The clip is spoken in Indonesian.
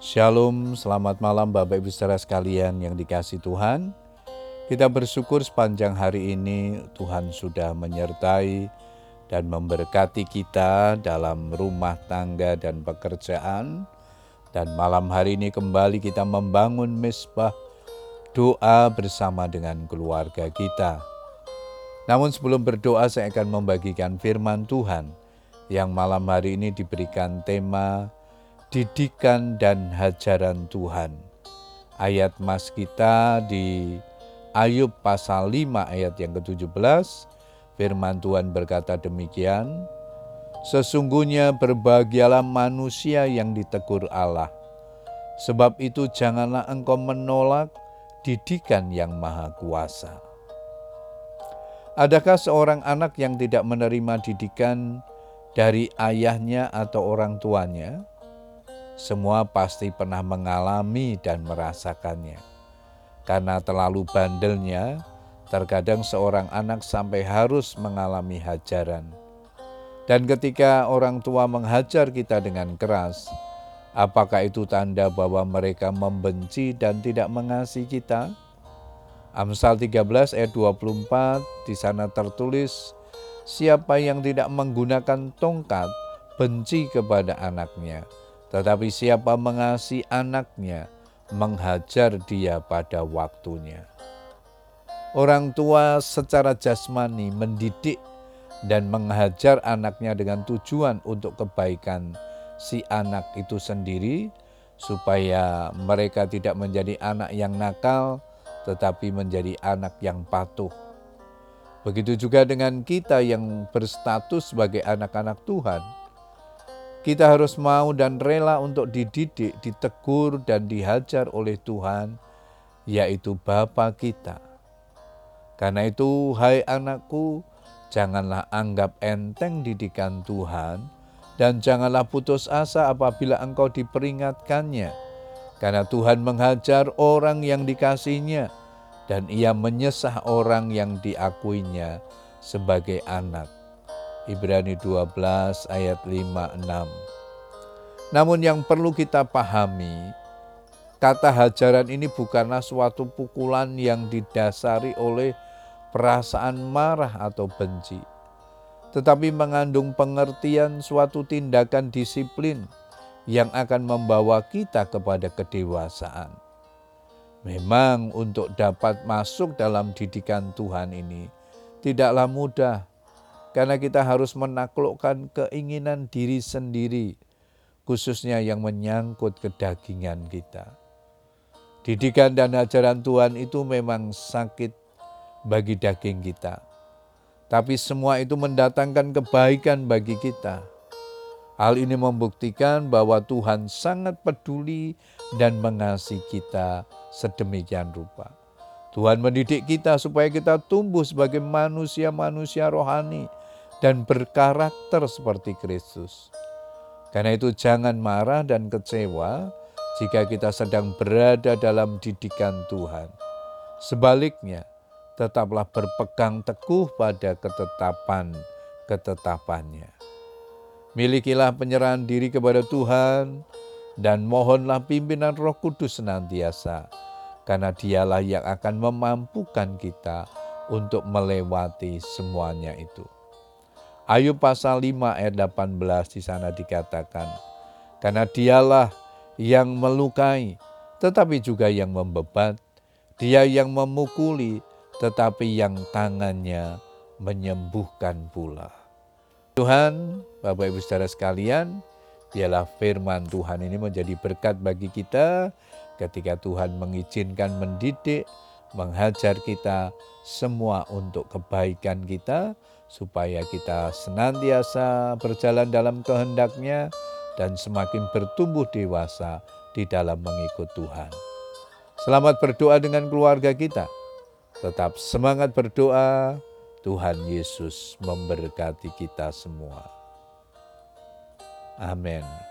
Shalom, selamat malam Bapak Ibu saudara sekalian yang dikasih Tuhan. Kita bersyukur sepanjang hari ini Tuhan sudah menyertai dan memberkati kita dalam rumah tangga dan pekerjaan. Dan malam hari ini kembali kita membangun mesbah doa bersama dengan keluarga kita. Namun sebelum berdoa saya akan membagikan firman Tuhan yang malam hari ini diberikan tema didikan dan hajaran Tuhan. Ayat mas kita di Ayub pasal 5 ayat yang ke-17, firman Tuhan berkata demikian, Sesungguhnya berbahagialah manusia yang ditegur Allah, sebab itu janganlah engkau menolak didikan yang maha kuasa. Adakah seorang anak yang tidak menerima didikan dari ayahnya atau orang tuanya, semua pasti pernah mengalami dan merasakannya. Karena terlalu bandelnya, terkadang seorang anak sampai harus mengalami hajaran. Dan ketika orang tua menghajar kita dengan keras, apakah itu tanda bahwa mereka membenci dan tidak mengasihi kita? Amsal 13 ayat 24 di sana tertulis, Siapa yang tidak menggunakan tongkat benci kepada anaknya, tetapi siapa mengasihi anaknya menghajar dia pada waktunya. Orang tua secara jasmani mendidik dan menghajar anaknya dengan tujuan untuk kebaikan si anak itu sendiri, supaya mereka tidak menjadi anak yang nakal, tetapi menjadi anak yang patuh Begitu juga dengan kita yang berstatus sebagai anak-anak Tuhan. Kita harus mau dan rela untuk dididik, ditegur, dan dihajar oleh Tuhan, yaitu Bapa kita. Karena itu, hai anakku, janganlah anggap enteng didikan Tuhan, dan janganlah putus asa apabila engkau diperingatkannya, karena Tuhan menghajar orang yang dikasihnya dan ia menyesah orang yang diakuinya sebagai anak. Ibrani 12 ayat 5 6. Namun yang perlu kita pahami, kata hajaran ini bukanlah suatu pukulan yang didasari oleh perasaan marah atau benci, tetapi mengandung pengertian suatu tindakan disiplin yang akan membawa kita kepada kedewasaan. Memang untuk dapat masuk dalam didikan Tuhan ini tidaklah mudah karena kita harus menaklukkan keinginan diri sendiri khususnya yang menyangkut kedagingan kita. Didikan dan ajaran Tuhan itu memang sakit bagi daging kita. Tapi semua itu mendatangkan kebaikan bagi kita. Hal ini membuktikan bahwa Tuhan sangat peduli dan mengasihi kita sedemikian rupa. Tuhan mendidik kita supaya kita tumbuh sebagai manusia-manusia rohani dan berkarakter seperti Kristus. Karena itu jangan marah dan kecewa jika kita sedang berada dalam didikan Tuhan. Sebaliknya, tetaplah berpegang teguh pada ketetapan-ketetapannya. Milikilah penyerahan diri kepada Tuhan, dan mohonlah pimpinan Roh Kudus senantiasa, karena Dialah yang akan memampukan kita untuk melewati semuanya itu. Ayub pasal 5 ayat 18 di sana dikatakan, karena Dialah yang melukai, tetapi juga yang membebat, Dia yang memukuli, tetapi yang tangannya menyembuhkan pula. Tuhan, Bapak Ibu Saudara sekalian, Biarlah firman Tuhan ini menjadi berkat bagi kita ketika Tuhan mengizinkan mendidik, menghajar kita semua untuk kebaikan kita, supaya kita senantiasa berjalan dalam kehendaknya dan semakin bertumbuh dewasa di dalam mengikut Tuhan. Selamat berdoa dengan keluarga kita. Tetap semangat berdoa. Tuhan Yesus memberkati kita semua. Amen.